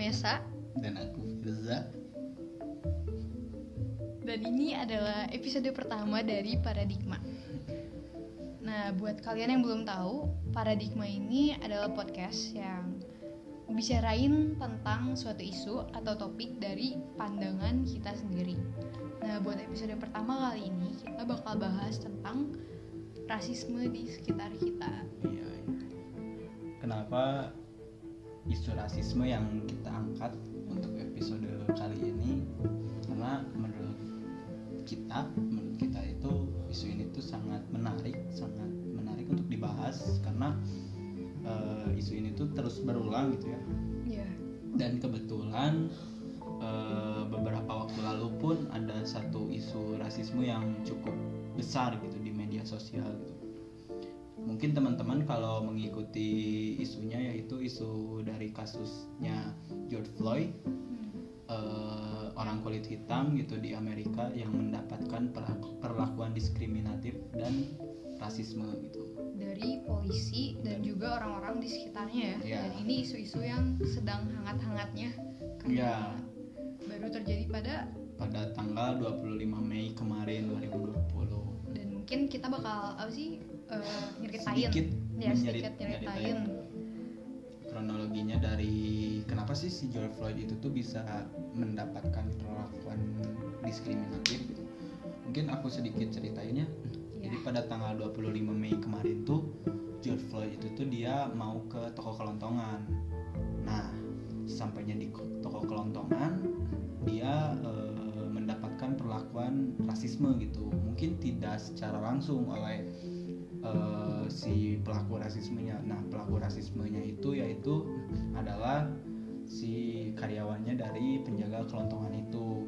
Mesa dan aku Firza. dan ini adalah episode pertama dari Paradigma. Nah, buat kalian yang belum tahu, Paradigma ini adalah podcast yang bicarain tentang suatu isu atau topik dari pandangan kita sendiri. Nah, buat episode pertama kali ini kita bakal bahas tentang rasisme di sekitar kita. Iya. iya. Kenapa isu rasisme yang kita angkat untuk episode kali ini? Karena menurut kita, menurut kita itu isu ini tuh sangat menarik, sangat menarik untuk dibahas karena eh, isu ini tuh terus berulang gitu ya. Ya, dan kebetulan eh, beberapa waktu lalu pun ada satu isu rasisme yang cukup besar gitu di media sosial gitu mungkin teman-teman kalau mengikuti isunya yaitu isu dari kasusnya George Floyd eh, orang kulit hitam gitu di Amerika yang mendapatkan perlaku- perlakuan diskriminatif dan rasisme gitu dari polisi dan juga orang-orang di sekitarnya ya. Ya. Dan ini isu-isu yang sedang hangat-hangatnya Ya. karena baru terjadi pada pada tanggal 25 Mei kemarin 2020 dan mungkin kita bakal apa sih eh, nyeritain sedikit ya menyerit- sedikit nyeritain kronologinya dari kenapa sih si George Floyd itu tuh bisa mendapatkan perlakuan diskriminatif gitu. Mungkin aku sedikit ceritainnya. Ya. Jadi pada tanggal 25 Mei kemarin tuh George Floyd itu tuh dia mau ke toko kelontongan. Nah, sampainya di ko- toko kelontongan dia eh, mendapatkan perlakuan rasisme gitu. Mungkin tidak secara langsung oleh eh, si pelaku rasismenya. Nah, pelaku rasismenya itu yaitu adalah si karyawannya dari penjaga kelontongan itu.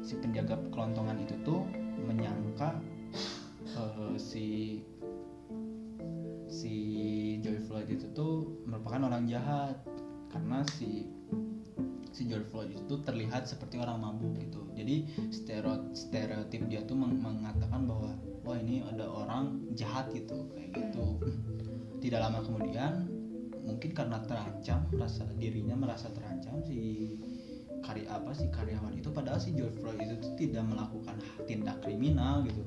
Si penjaga kelontongan itu tuh menyangka eh, si si George Floyd itu tuh merupakan orang jahat karena si si George Floyd itu terlihat seperti orang mabuk gitu. Jadi stereo- stereotip dia tuh meng- mengatakan bahwa wah ini ada orang jahat gitu kayak gitu. Tidak lama kemudian mungkin karena terancam rasa dirinya merasa terancam si karya apa sih karyawan itu padahal si George Floyd itu tidak melakukan tindak kriminal gitu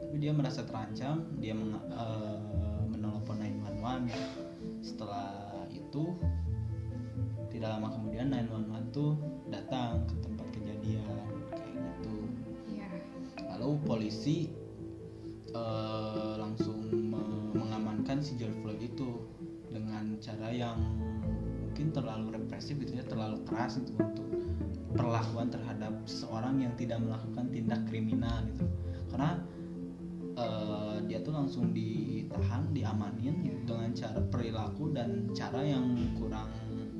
tapi dia merasa terancam dia meng, eh, menelpon 911 setelah itu tidak lama kemudian 911 tuh datang ke tempat kejadian kayak gitu. Ya lalu polisi eh, langsung me- mengamankan si George Floyd itu dengan cara yang mungkin terlalu represif gitu ya terlalu keras gitu untuk perlakuan terhadap seseorang yang tidak melakukan tindak kriminal gitu. Karena eh, dia tuh langsung ditahan diamanin dengan cara perilaku dan cara yang kurang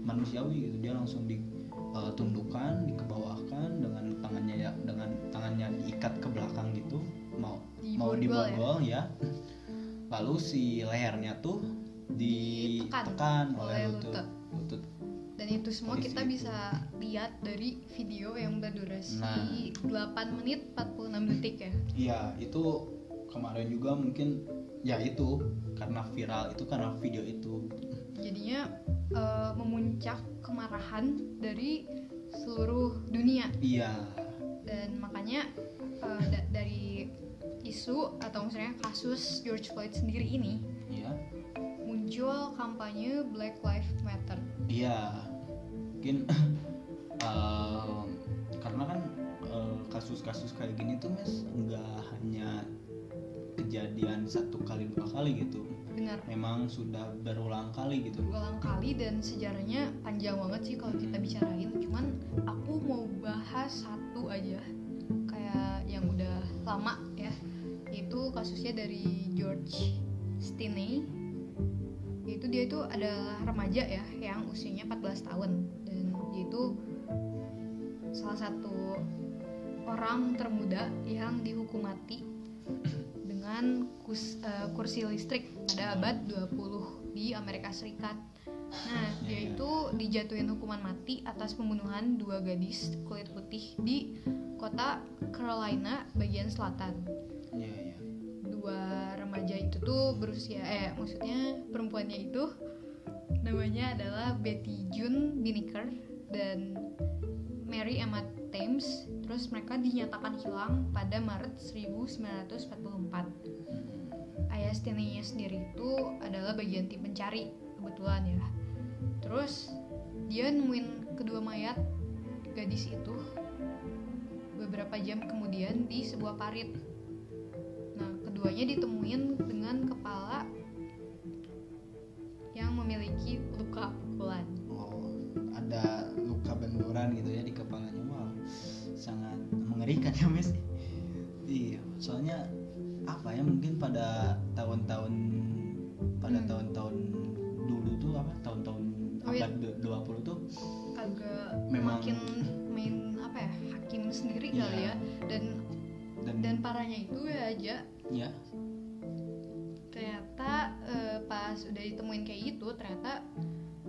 manusiawi gitu dia langsung ditundukkan dikebawahkan dengan tangannya ya dengan tangannya diikat ke belakang gitu mau mau Diborgol ya? ya. lalu si lehernya tuh ditekan oleh lutut lutut dan itu semua Polisi kita itu. bisa lihat dari video yang berdurasi Nah. 8 menit 46 detik ya Iya, itu kemarin juga mungkin ya itu karena viral itu karena video itu. Jadinya eh, memuncak kemarahan dari seluruh dunia Iya. dan makanya eh, da- dari isu atau misalnya kasus George Floyd sendiri ini Iya. muncul kampanye Black Lives Matter Iya. Mungkin em, karena kan kasus-kasus kayak gini tuh Mas nggak hanya kejadian satu kali dua kali gitu. Benar. Memang sudah berulang kali gitu. berulang kali dan sejarahnya panjang banget sih kalau kita bicarain. Cuman aku mau bahas satu aja kayak yang udah lama ya. Itu kasusnya dari George Stinney yaitu dia itu adalah remaja ya yang usianya 14 tahun. Dan dia itu salah satu orang termuda yang dihukum mati kus- eh, kursi listrik pada abad 20 di Amerika Serikat. Nah, dia itu dijatuhin hukuman mati atas pembunuhan dua gadis kulit putih di kota Carolina bagian selatan. Iya, iya. Dua remaja itu tuh berusia eh maksudnya perempuannya itu namanya adalah Betty June Binnicker dan Mary Emma Thames terus mereka dinyatakan hilang pada Maret 1944 Stanley-nya sendiri itu adalah bagian tim pencari kebetulan ya. Terus dia nemuin kedua mayat gadis itu beberapa jam kemudian di sebuah parit. Nah keduanya ditemuin dengan kepala yang memiliki luka pukulan. Oh ada luka benturan gitu ya di kepalanya. Wow sangat mengerikan ya mes iya soalnya apa ya mungkin pada tahun-tahun pada Hmm. tahun-tahun dulu tuh apa tahun-tahun Oh, iya. abad du- 20 tuh agak Memang- makin main apa ya hakim sendiri Iya. kali ya dan dan, dan parahnya itu ya aja ya ternyata eh, pas udah ditemuin kayak gitu ternyata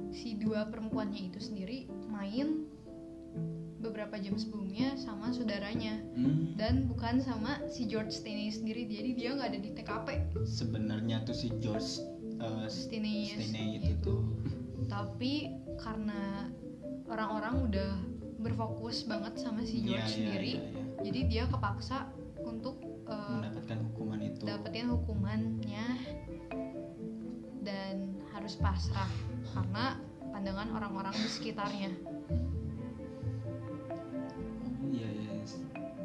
si dua perempuannya itu sendiri main beberapa jam sebelumnya sama saudaranya. Hmm, dan bukan sama si George Stanley sendiri jadi dia nggak ada di TKP sebenarnya tuh si George uh, Stanley Stanley itu tuh. Tapi karena orang-orang udah berfokus banget sama si Iya, George iya, sendiri iya, iya. jadi dia kepaksa untuk eh, mendapatkan hukuman itu. dapetin hukumannya dan harus pasrah karena pandangan orang-orang di sekitarnya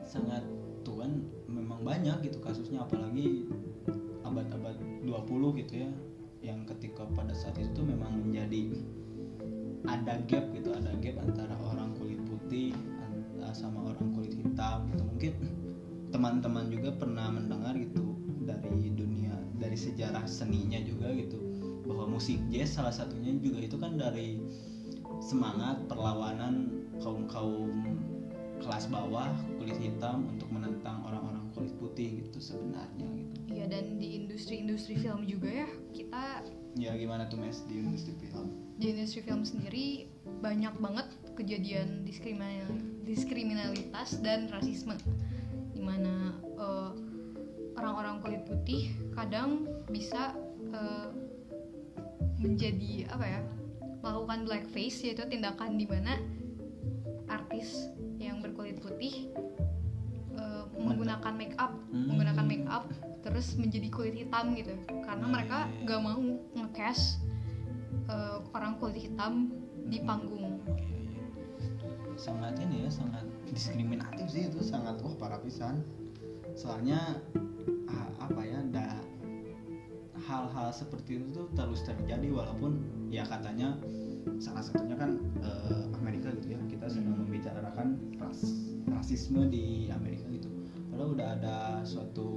sangat tuan memang banyak gitu kasusnya apalagi abad-abad 20 gitu ya yang ketika pada saat itu memang menjadi ada gap gitu ada gap antara orang kulit putih an- sama orang kulit hitam gitu. Mungkin teman-teman juga pernah mendengar gitu dari dunia dari sejarah seninya juga gitu bahwa musik jazz salah satunya juga itu kan dari semangat perlawanan kaum kaum kelas bawah kulit hitam untuk menentang orang-orang kulit putih gitu sebenarnya gitu. Iya dan di industri-industri film juga ya kita ya gimana tuh mes di industri film? Di industri film sendiri banyak banget kejadian diskriminal diskriminalitas dan rasisme. Di mana eh, orang-orang kulit putih kadang bisa eh, menjadi apa ya melakukan blackface yaitu tindakan di mana artis putih eh, menggunakan make up Hmm. menggunakan make up terus menjadi kulit hitam gitu karena Nah, mereka iya, iya. gak mau nge-cast eh, orang kulit hitam di Hmm. panggung sangat ini ya sangat diskriminatif sih itu sangat wah parah pisan soalnya apa ya da hal-hal seperti itu tuh terus terjadi walaupun ya katanya salah satunya kan eh, sedang membicarakan ras rasisme di Amerika gitu. Padahal udah ada suatu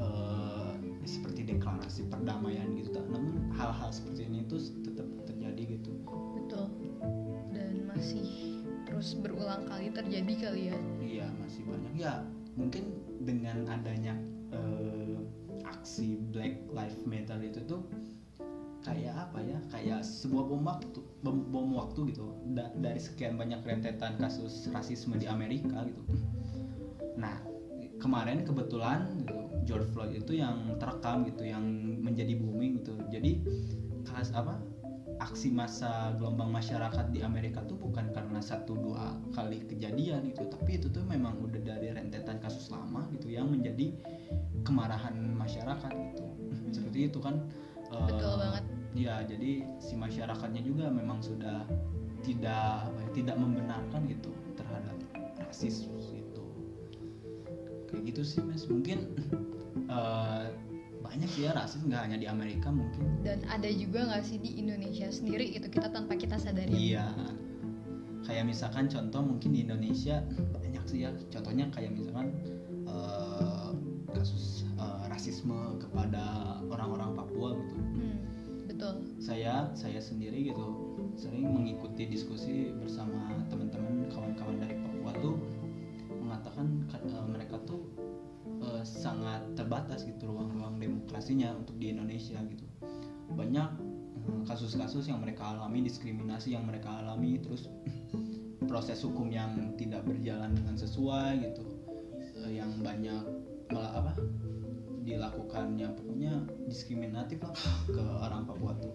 eh, seperti deklarasi perdamaian gitu tak namun hal-hal seperti ini tuh tetap terjadi gitu. Betul. Dan masih terus berulang kali terjadi kali ya. Iya masih banyak. Ya mungkin dengan adanya eh, aksi Black Lives Matter itu tuh kayak sebuah bom waktu bom, bom waktu gitu Da- dari sekian banyak rentetan kasus rasisme di Amerika gitu. Nah kemarin kebetulan gitu, George Floyd itu yang terekam gitu yang menjadi booming gitu. Jadi kelas apa aksi massa gelombang masyarakat di Amerika tuh bukan karena satu dua kali kejadian itu tapi itu tuh memang udah dari rentetan kasus lama gitu yang menjadi kemarahan masyarakat gitu. Seperti itu kan Betul banget. Ya jadi si masyarakatnya juga memang sudah tidak apa ya, tidak membenarkan gitu terhadap rasis itu kayak gitu sih mas mungkin eh, banyak sih ya rasis nggak hanya di Amerika mungkin dan ada juga nggak sih di Indonesia sendiri itu kita tanpa kita sadari Iya. Kayak misalkan contoh mungkin di Indonesia banyak sih ya. Contohnya kayak misalkan Saya sendiri gitu sering mengikuti diskusi bersama teman-teman kawan-kawan dari Papua tuh mengatakan ka- eh, mereka tuh eh, sangat terbatas gitu ruang-ruang demokrasinya untuk di Indonesia gitu. Banyak eh, kasus-kasus yang mereka alami, diskriminasi yang mereka alami, terus proses hukum yang tidak berjalan dengan sesuai gitu, Eh, yang banyak malah apa dilakukannya pokoknya diskriminatif lah ke orang Papua tuh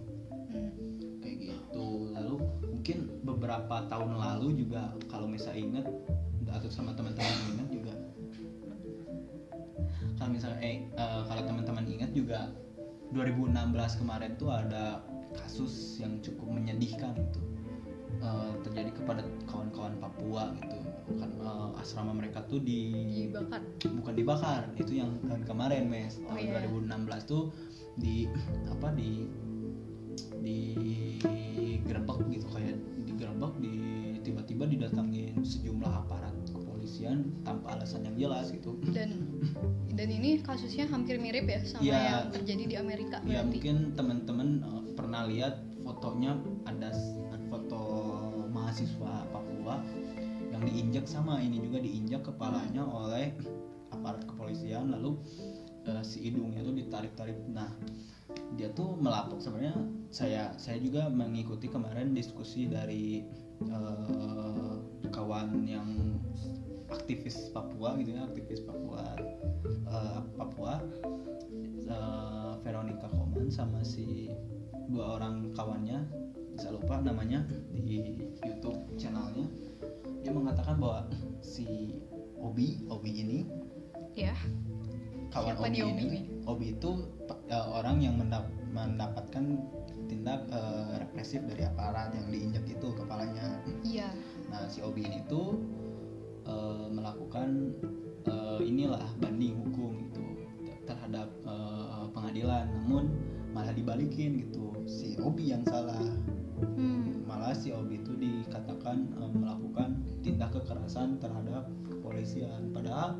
Hmm, kayak gitu. Lalu mungkin beberapa tahun lalu juga kalau misalnya ingat atau sama teman-teman ingat juga. Kalau misalnya eh eh, kalau teman-teman ingat juga 2016 kemarin tuh ada kasus yang cukup menyedihkan gitu. Eh, terjadi kepada kawan-kawan Papua gitu. Kan eh, asrama mereka tuh di dibakar? Bukan dibakar itu yang tahun kemarin mes. Oh, tahun iya. 2016 tuh di apa di di gerebek gitu kayak digerebek di tiba-tiba didatangin sejumlah aparat kepolisian tanpa alasan yang jelas gitu. Dan dan ini kasusnya hampir mirip ya sama Iya. yang terjadi di Amerika ya berarti? mungkin teman-teman eh, pernah lihat fotonya ada foto mahasiswa Papua yang diinjak sama ini juga diinjak kepalanya oleh aparat kepolisian lalu eh, si hidungnya tuh ditarik-tarik. Nah dia tuh melapor sebenarnya saya saya juga mengikuti kemarin diskusi dari eh, kawan yang aktivis Papua gitu ya aktivis Papua eh, Papua eh, Veronica Koman sama si dua orang kawannya saya lupa namanya di YouTube channelnya. Dia mengatakan bahwa si Obi Obi ini ya. kawan Siapa Obi Obi ini? Obi itu eh, orang yang mendap- mendapatkan tindak eh, represif dari aparat yang diinjak itu kepalanya iya Nah, si Obi ini tuh eh, melakukan eh, inilah banding hukum gitu terhadap eh, pengadilan, namun malah dibalikin gitu. Si Obi yang salah. hmm. Malah si Obi itu dikatakan eh, melakukan tindak kekerasan terhadap kepolisian. Padahal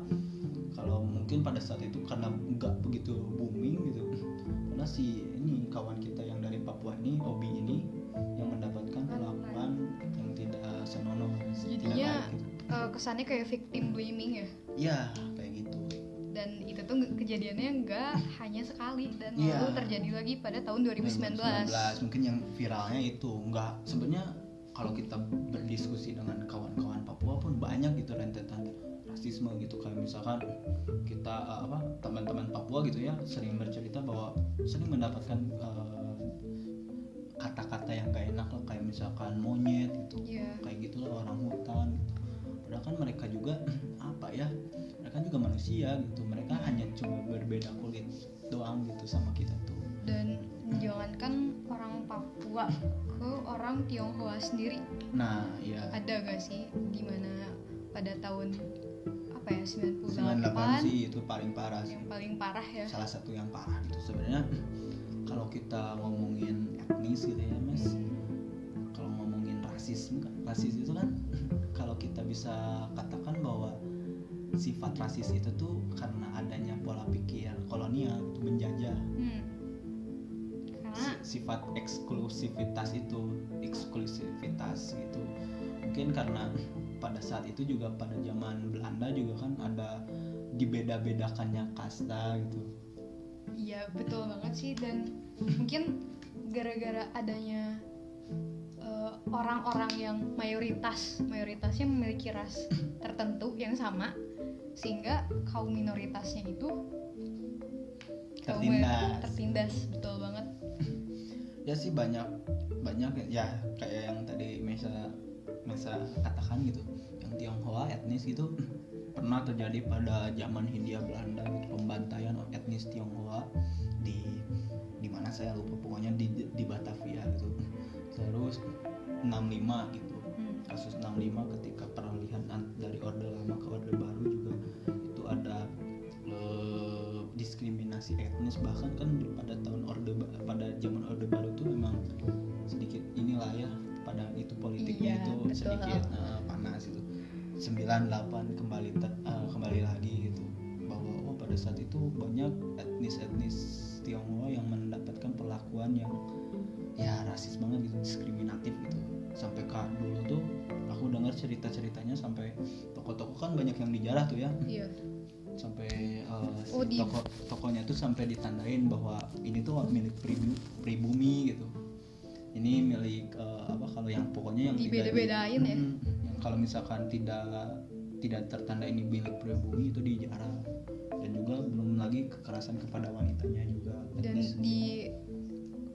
kalau mungkin pada saat itu karena nggak begitu booming gitu. Karena si ini kawan kita yang dari Papua ini, Obi ini yang mendapatkan perlakuan yang tidak senonoh, tidak Jadinya baik gitu. eh, kesannya kayak victim blaming ya Ya, kayak gitu. dan itu tuh kejadiannya nggak hanya sekali dan Iya. lalu terjadi lagi pada tahun 2019, 2019. Mungkin yang viralnya itu nggak sebenarnya kalau kita berdiskusi dengan kawan-kawan Papua pun banyak gitu rentetan rasisme gitu kayak misalkan kita eh, apa teman-teman Papua gitu ya sering bercerita bahwa sering mendapatkan eh, kata-kata yang gak enak lah kayak misalkan monyet gitu. Iya. kayak gitulah orang hutan gitu. padahal kan mereka juga apa ya mereka juga manusia gitu. Mereka hanya cuma berbeda kulit doang gitu sama kita tuh. Dan menjangankan orang Papua ke orang Tionghoa sendiri. Nah ya ada gak sih di mana pada tahun apa ya 98 98 sih itu paling parah sih. Yang paling parah ya. Salah satu yang parah gitu. Sebenarnya kalau kita ngomongin etnis gitu ya mas kalau ngomongin rasisme kan rasis itu kan kalau kita bisa katakan bahwa sifat rasis itu tuh karena adanya pola pikir kolonial sifat eksklusivitas itu eksklusivitas gitu. Mungkin karena pada saat itu juga pada zaman Belanda juga kan ada dibeda-bedakannya kasta gitu. Iya betul banget sih. Dan mungkin gara-gara adanya eh, orang-orang yang mayoritas mayoritasnya memiliki ras tertentu yang sama sehingga kaum minoritasnya itu kaum Tertindas. tertindas. Betul banget ya sih banyak banyak ya kayak yang tadi Mesa Mesa katakan gitu yang Tionghoa etnis gitu pernah terjadi pada zaman Hindia Belanda gitu, pembantaian etnis Tionghoa di di mana saya lupa pokoknya di di Batavia gitu terus 65 gitu Hmm. kasus 65 ketika peralihan an- dari orde lama ke orde baru juga itu ada eh, diskriminasi etnis bahkan kan sedikit eh, panas itu 98 kembali ter- eh, kembali lagi gitu. Bahwa oh pada saat itu banyak etnis-etnis Tionghoa yang mendapatkan perlakuan yang ya rasis banget gitu diskriminatif gitu. Sampai kak dulu tuh aku dengar cerita ceritanya sampai toko-toko kan banyak yang dijarah tuh ya. Iya. Sampai uh, Oh, toko tokonya tuh sampai ditandain bahwa ini tuh milik pribu- pribumi gitu ini milik uh, apa kalau yang pokoknya yang Dibeda-bedain ya? Mm, yang kalau misalkan tidak tidak tertanda ini milik pribumi itu dijarah. Dan juga belum lagi kekerasan kepada wanitanya juga. Dan di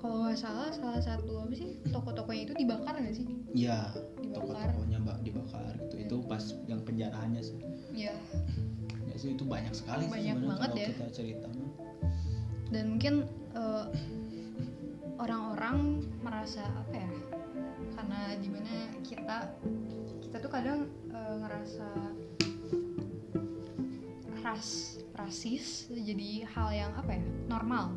kalau nggak salah salah satu apa sih toko-tokonya itu dibakar nggak sih? Ya Dibakar. toko-tokonya mbak dibakar gitu. Itu pas yang penjarahannya sih. Ya ya sih itu banyak sekali sih Banyak sebenarnya banget kalau ya. kita cerita. Dan mungkin eh, orang-orang merasa apa ya karena di mana kita kita tuh kadang eh, ngerasa ras rasis jadi hal yang apa ya normal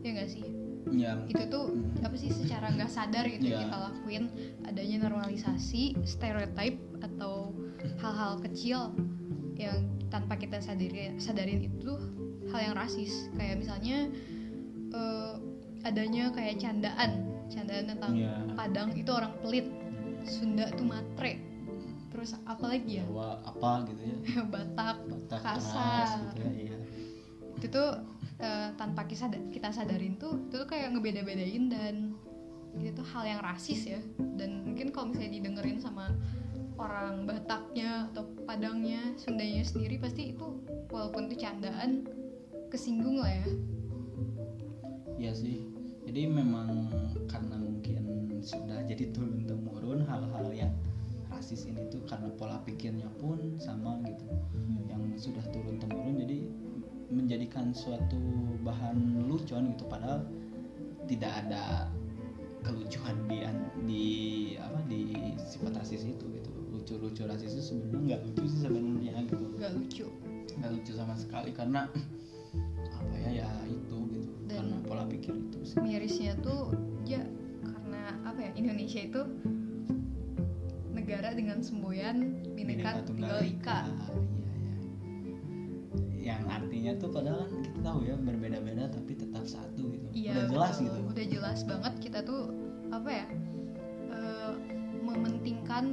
ya nggak sih ya itu tuh Hmm. apa sih secara nggak sadar gitu Iya. kita lakuin adanya normalisasi stereotype atau hal-hal kecil yang tanpa kita sadari sadarin itu hal yang rasis kayak misalnya eh, adanya kayak candaan candaan tentang Iya. Padang itu orang pelit Sunda tuh matre terus apa lagi ya Jawa apa gitu ya Batak Batak Kasar. gitu ya iya. itu tuh eh, tanpa kita kita sadarin tuh itu tuh kayak ngebeda-bedain dan itu tuh hal yang rasis ya dan mungkin kalau misalnya didengerin sama orang Bataknya atau Padangnya Sundanya sendiri pasti itu walaupun itu candaan kesinggung lah ya Iya sih. Jadi memang karena mungkin sudah jadi turun temurun hal-hal yang rasis ini tuh karena pola pikirnya pun sama gitu. Yang sudah turun temurun jadi menjadikan suatu bahan lucuan gitu padahal tidak ada kelucuan di di apa di sifat rasis itu gitu. Lucu-lucu rasis itu sebenarnya nggak lucu sih sebenarnya gitu. gak lucu Nggak lucu sama sekali karena apa ya ya pola pikir itu sih. mirisnya tuh ya karena apa ya Indonesia itu negara dengan semboyan Bhinneka Tunggal Ika Iya, iya. Yang artinya tuh padahal kan kita tahu ya berbeda-beda tapi tetap satu gitu. Iya, Udah jelas betul. gitu. Udah jelas banget kita tuh apa ya? eh, mementingkan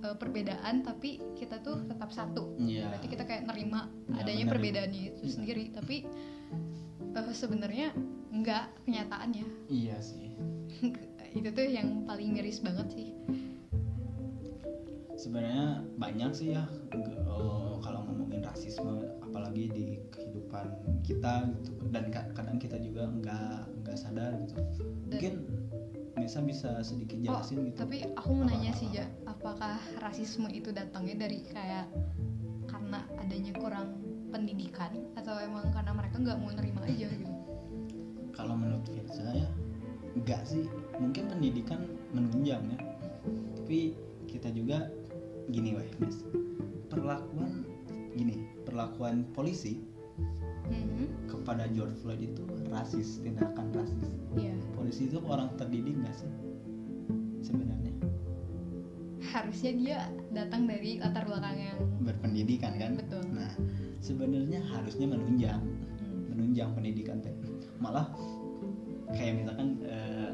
eh, perbedaan tapi kita tuh tetap satu. Iya. Berarti kita kayak nerima Ya, adanya menerima. perbedaannya itu Iya. sendiri, tapi eh, sebenarnya enggak kenyataannya. Iya sih. itu tuh yang paling miris banget sih. Sebenarnya banyak sih ya oh, kalau ngomongin rasisme apalagi di kehidupan kita gitu dan ka- kadang kita juga nggak nggak sadar gitu. Mungkin Nesa bisa sedikit Oh, jelasin gitu. tapi aku mau nanya sih ja, apakah rasisme itu datangnya dari kayak karena adanya kurang pendidikan atau emang karena mereka nggak mau nerima aja gitu? kalau menurut Firza ya enggak sih. Mungkin pendidikan menunjang ya. Tapi kita juga gini weh mas perlakuan gini perlakuan polisi Mhm, kepada George Floyd itu rasis tindakan rasis. Iya, polisi itu orang terdidik nggak sih sebenarnya? Harusnya dia datang dari latar belakang yang berpendidikan kan? Betul. nah sebenarnya harusnya menunjang menunjang pendidikan teh. Malah kayak misalkan eh,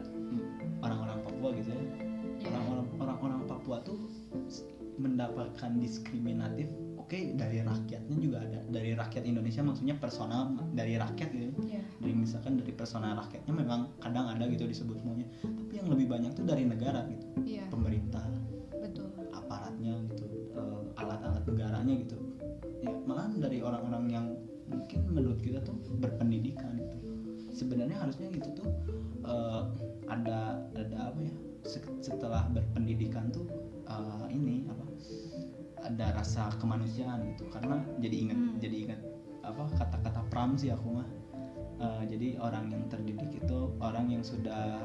orang-orang Papua gitu ya. Ya, orang-orang orang-orang Papua tuh mendapatkan diskriminatif oke dari rakyatnya juga ada. Dari rakyat Indonesia maksudnya personal dari rakyat gitu ya, dari misalkan dari personal rakyatnya memang kadang ada gitu disebut semuanya tapi yang lebih banyak tuh dari negara gitu. Iya, pemerintah berpendidikan gitu. Sebenarnya harusnya gitu tuh eh, ada ada apa ya se- setelah berpendidikan tuh eh, ini apa ada rasa kemanusiaan gitu. Karena jadi ingat Hmm. jadi ingat apa kata-kata pram sih aku mah. Eh, jadi orang yang terdidik itu orang yang sudah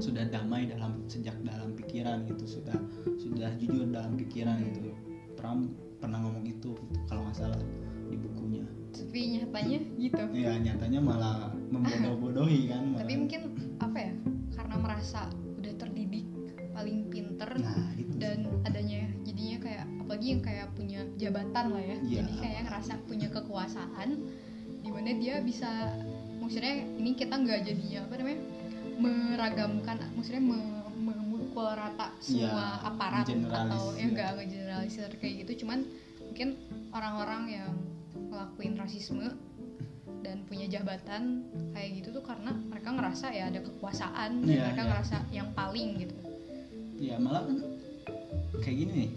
sudah damai dalam sejak dalam pikiran gitu sudah sudah jujur dalam pikiran gitu. Pram pernah ngomong itu gitu, kalau nggak salah bukunya Tapi nyatanya gitu. ya nyatanya malah membodoh-bodohi kan malah. Tapi mungkin apa ya? Karena merasa udah terdidik paling pinter nah itu dan adanya jadinya kayak apalagi yang kayak punya jabatan lah ya Iya. jadi kayak ngerasa punya kekuasaan di mana dia bisa maksudnya ini kita nggak jadinya apa namanya meragamkan maksudnya me- memukul rata semua Iya, aparat generalisir. atau ya nggak ngegeneralisir kayak gitu cuman mungkin orang-orang yang ngelakuin rasisme dan punya jabatan kayak gitu tuh karena mereka ngerasa ya ada kekuasaan dan Iya, mereka iya. ngerasa yang paling gitu ya malah kan kayak gini nih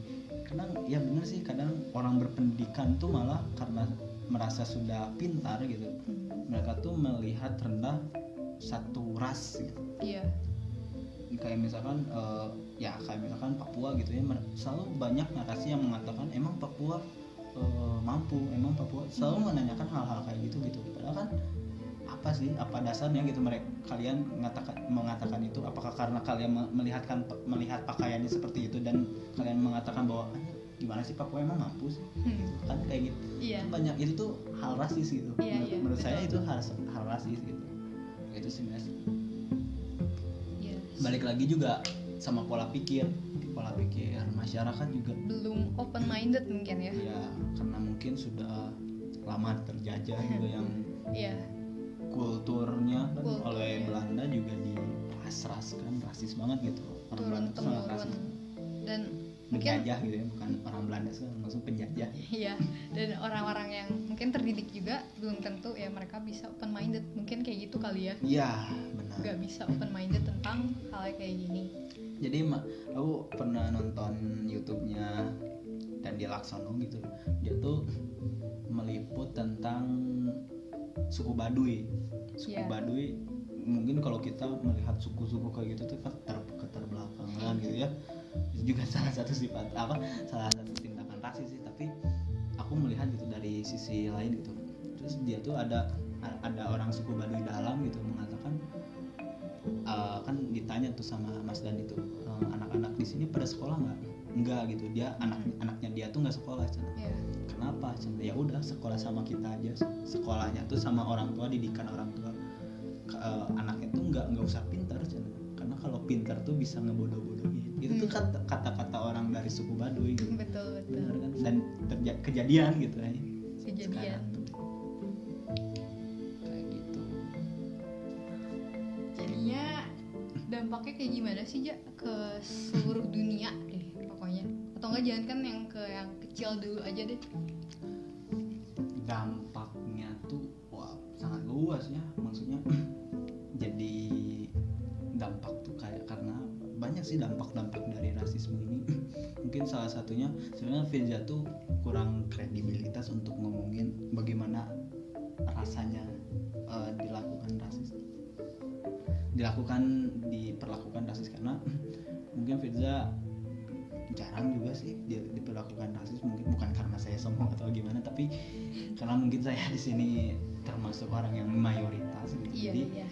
kadang ya bener sih kadang orang berpendidikan tuh malah karena merasa sudah pintar gitu Hmm. mereka tuh melihat rendah satu ras gitu iya kayak misalkan eh, ya kayak misalkan Papua gitu ya selalu banyak narasi yang mengatakan emang Papua eh, mampu emang Papua selalu menanyakan hal-hal kayak gitu gitu. Padahal kan apa sih apa dasarnya gitu mereka kalian mengatakan mengatakan itu? Apakah karena kalian me- melihatkan melihat pakaiannya seperti itu dan kalian mengatakan bahwa "Ah, gimana sih Papua emang mampu sih? Hmm. kan kayak gitu. Kan banyak itu tuh hal rasis gitu. Iya, menurut, iya, menurut saya itu hal hal rasis gitu. Itu sih mas. Iya. Balik lagi juga sama pola pikir pola pikir masyarakat juga belum open minded mungkin ya ya karena mungkin sudah lama terjajah juga yang iya kulturnya kan Kultur, oleh ya. Belanda juga diras-raskan rasis banget gitu orang Belanda tuh sangat rasis dan mungkin penjajah gitu ya bukan orang Belanda sih langsung penjajah Iya, dan orang-orang yang mungkin terdidik juga belum tentu ya mereka bisa open minded. Mungkin kayak gitu kali ya. iya benar Gak bisa open minded tentang hal kayak gini. Jadi aku pernah nonton YouTube-nya dan di Laksono gitu. Dia tuh meliput tentang suku Baduy. Suku Iya. Baduy mungkin kalau kita melihat suku-suku kayak gitu tuh kan ter keterbelakangan gitu ya. Itu juga salah satu sifat apa salah satu tindakan rasis sih. Tapi aku melihat gitu dari sisi lain gitu. Terus dia tuh ada ada orang suku Baduy dalam gitu mengatakan eh, kan ditanya tuh sama Mas Dan itu eh, anak-anak di sini pada sekolah nggak? Enggak gitu. Dia anak anaknya dia tuh nggak sekolah Cen. Ya, kenapa? Cen? ya udah sekolah sama kita aja. Sekolahnya tuh sama orang tua didikan orang tua. Eh, anaknya tuh nggak nggak usah pintar karena kalau pintar tuh bisa ngebodoh-bodohin. Itu tuh kata- kata-kata orang dari suku Baduy gitu. Betul betul. Bener kan? Dan terja- kejadian gitu ya Kejadian. Sekarang dampaknya kayak gimana sih Ja ke seluruh dunia deh pokoknya. Atau enggak jangan kan yang ke yang kecil dulu aja deh. dampaknya tuh wah sangat luas ya maksudnya jadi dampak tuh kayak karena banyak sih dampak-dampak dari rasisme ini mungkin salah satunya sebenarnya Firza tuh kurang kredibilitas untuk ngomongin bagaimana rasanya eh, dilakukan rasis dilakukan diperlakukan rasis karena mungkin Firza jarang juga sih di- diperlakukan rasis mungkin bukan karena saya sombong atau gimana tapi karena mungkin saya di sini termasuk orang yang mayoritas gitu. Iya jadi iya.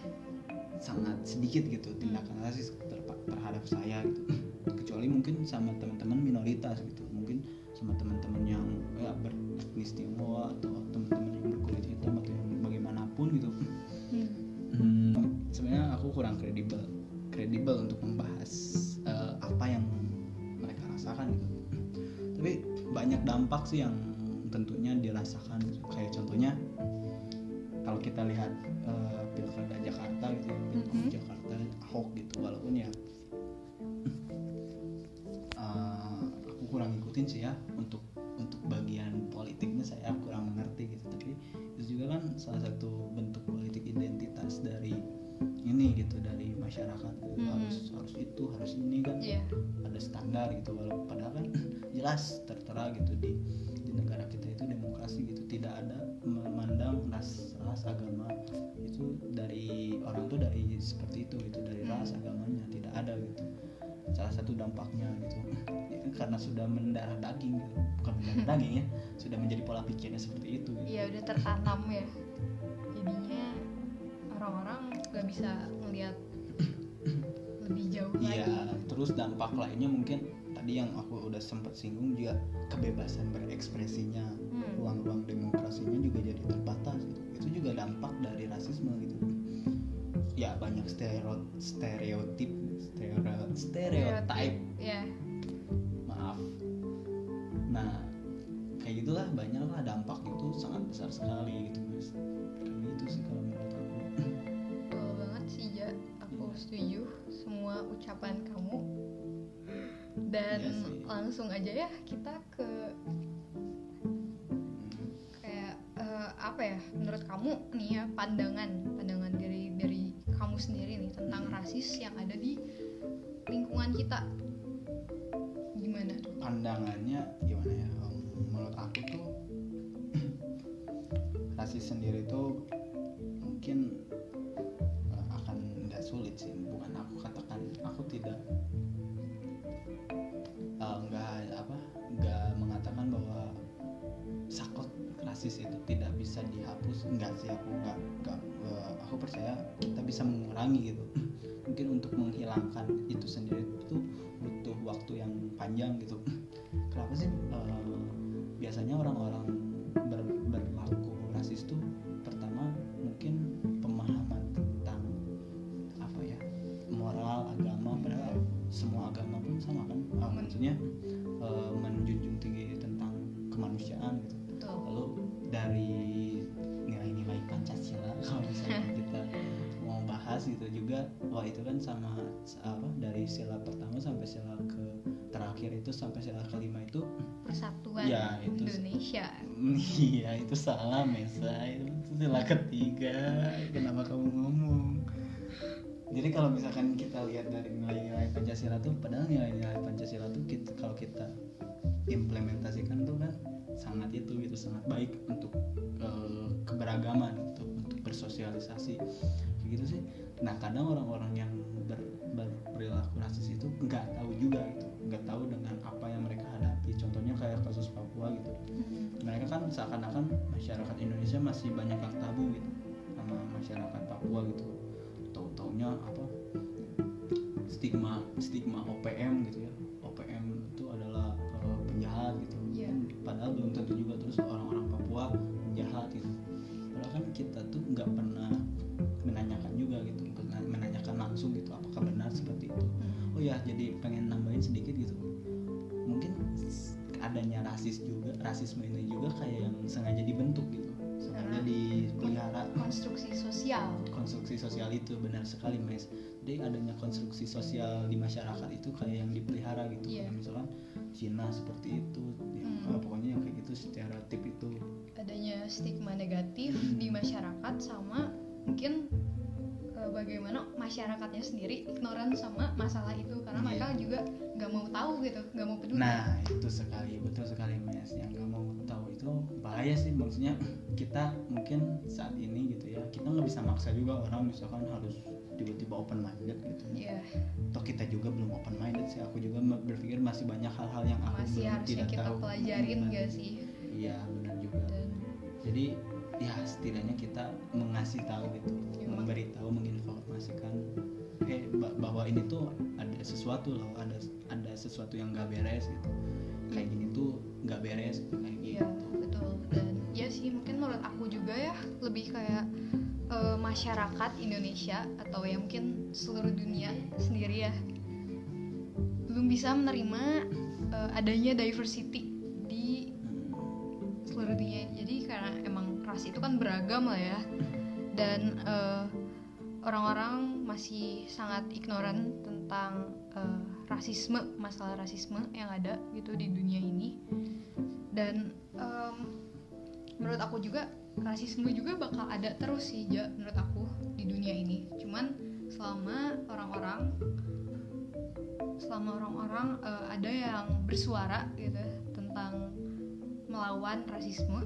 sangat sedikit gitu tindakan rasis terpa- terhadap saya gitu. Kecuali mungkin sama teman-teman minoritas gitu mungkin sama teman-teman yang ya beretnis Tionghoa atau teman-teman yang berkulit hitam kurang kredibel kredibel untuk membahas eh, apa yang mereka rasakan gitu. Tapi banyak dampak sih yang tentunya dirasakan. Kayak contohnya kalau kita lihat eh, padahal kan jelas tertera gitu di di negara kita itu demokrasi gitu tidak ada memandang ras ras agama itu dari orang tuh dari seperti itu gitu dari ras agamanya tidak ada gitu salah satu dampaknya gitu Ya kan karena sudah mendarah daging gitu bukan mendarah daging ya sudah menjadi pola pikirnya seperti itu gitu. Iya udah tertanam ya. Jadinya orang-orang nggak bisa melihat lebih jauh Iya, lagi. terus dampak lainnya mungkin tadi yang aku udah sempat singgung juga kebebasan berekspresinya, Hmm. ruang-ruang demokrasinya juga jadi terbatas gitu. Itu juga dampak dari rasisme gitu. Ya banyak stereo stereotip, stereo stereotype, Iya. maaf. Nah, kayak gitulah banyak lah dampak itu sangat besar sekali gitu mas. Kayak gitu sih kalau menurut aku. Betul banget sih Ja. Aku setuju semua ucapan. Dan Iya sih. langsung aja ya kita ke Hmm. kayak eh, apa ya menurut kamu nih ya pandangan pandangan dari dari kamu sendiri nih tentang rasis yang ada di lingkungan kita gimana pandangannya gimana ya menurut aku tuh rasis sendiri itu kita bisa mengurangi gitu. Mungkin untuk menghilangkan itu sendiri itu butuh waktu yang panjang gitu. Kenapa sih? Eh, biasanya orang-orang ber- berlaku rasis itu pertama mungkin pemahaman tentang apa ya moral agama padahal semua agama pun sama kan? Ah, maksudnya eh, menjunjung tinggi tentang kemanusiaan gitu itu kan sama apa dari sila pertama sampai sila ke terakhir itu sampai sila kelima itu persatuan Ya, itu- Indonesia. iya itu salah Mesa itu sila ketiga. Kenapa kamu ngomong? Jadi kalau misalkan kita lihat dari nilai-nilai Pancasila tuh padahal nilai-nilai Pancasila tuh kita, kalau kita implementasikan tuh kan sangat itu gitu sangat baik untuk eh, keberagaman untuk untuk bersosialisasi gitu sih. Nah kadang orang-orang yang ber, berperilaku rasis itu nggak tahu juga gitu. Nggak tahu dengan apa yang mereka hadapi. Contohnya kayak kasus Papua gitu. Mereka kan seakan-akan masyarakat Indonesia masih banyak yang tabu gitu sama masyarakat Papua gitu. Tahu-taunya apa? Stigma stigma OPM gitu ya. OPM itu adalah eh, penjahat gitu. Iya. padahal belum tentu juga. Terus orang-orang Papua penjahat gitu. Padahal kan kita tuh nggak pernah rasisme ini juga kayak yang sengaja dibentuk gitu. Sengaja Karena dipelihara. Konstruksi sosial. Konstruksi sosial itu benar sekali mes jadi adanya konstruksi sosial di masyarakat itu kayak yang dipelihara gitu. Iya. Kayak misalkan Cina seperti itu ya, Hmm. pokoknya yang kayak gitu stereotip itu. Adanya stigma negatif Hmm. di masyarakat sama mungkin eh, bagaimana masyarakatnya sendiri ignoran sama masalah itu. Karena Iya. mereka juga nggak mau tahu gitu nggak mau peduli. Nah itu sekali betul sekali mes yang nggak mau tahu itu bahaya sih. Maksudnya kita mungkin saat ini gitu ya kita nggak bisa maksa juga orang misalkan harus tiba-tiba open minded gitu. Iya, toh kita juga belum open minded sih. Aku juga berpikir masih banyak hal-hal yang aku masih belum harusnya tidak kita tahu. pelajarin Benar. gak sih? Iya benar juga. Dan jadi ya setidaknya kita mengasih tahu gitu. Iya. Memberitahu menginformasikan eh ba- bahwa ini tuh ada sesuatu loh ada ada sesuatu yang nggak beres gitu. Kayak gini tuh nggak beres kayak Iya gitu. betul. Dan ya sih mungkin menurut aku juga ya lebih kayak eh, masyarakat Indonesia atau ya mungkin seluruh dunia sendiri ya belum bisa menerima eh, adanya diversity di seluruh dunia. Jadi karena emang ras itu kan beragam lah ya. Dan eh, orang-orang masih sangat ignoran tentang eh, rasisme masalah rasisme yang ada gitu di dunia ini. Dan em, menurut aku juga rasisme juga bakal ada terus sih Ja, menurut aku di dunia ini. Cuman selama orang-orang selama orang-orang eh, ada yang bersuara gitu tentang melawan rasisme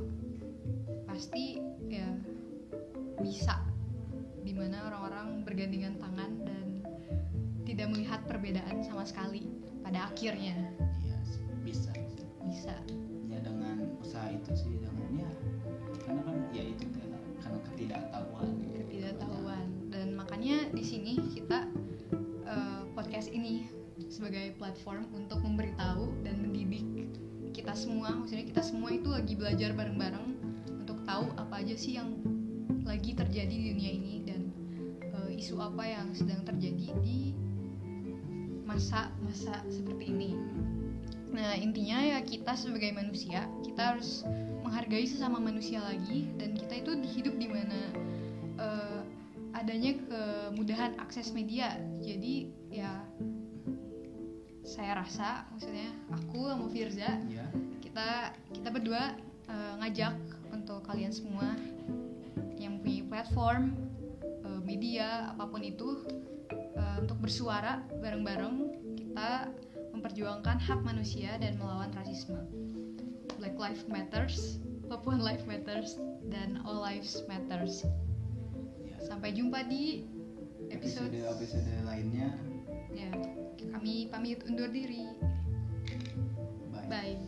pasti ya bisa di mana orang-orang bergandengan tangan dan tidak melihat perbedaan sama sekali pada akhirnya. Iya bisa. Bisa. Ya dengan usaha itu sih dengan ya karena kan ya itu karena karena ketidaktahuan. Ketidaktahuan. Dan makanya di sini kita eh, podcast ini sebagai platform untuk memberitahu dan mendidik kita semua. Maksudnya kita semua itu lagi belajar bareng-bareng untuk tahu apa aja sih yang lagi terjadi di dunia ini dan isu apa yang sedang terjadi di masa-masa seperti ini Nah, intinya ya kita sebagai manusia, kita harus menghargai sesama manusia lagi dan kita itu hidup di mana eh, adanya kemudahan akses media. Jadi ya saya rasa maksudnya aku sama Firza ya kita kita berdua eh, ngajak untuk kalian semua yang punya platform media apa pun itu eh, untuk bersuara bareng-bareng kita memperjuangkan hak manusia dan melawan rasisme. Black Lives Matters Papuan Life Matters dan All Lives Matters. Sampai jumpa di episode, episode episode lainnya ya. Kami pamit undur diri. bye Bye.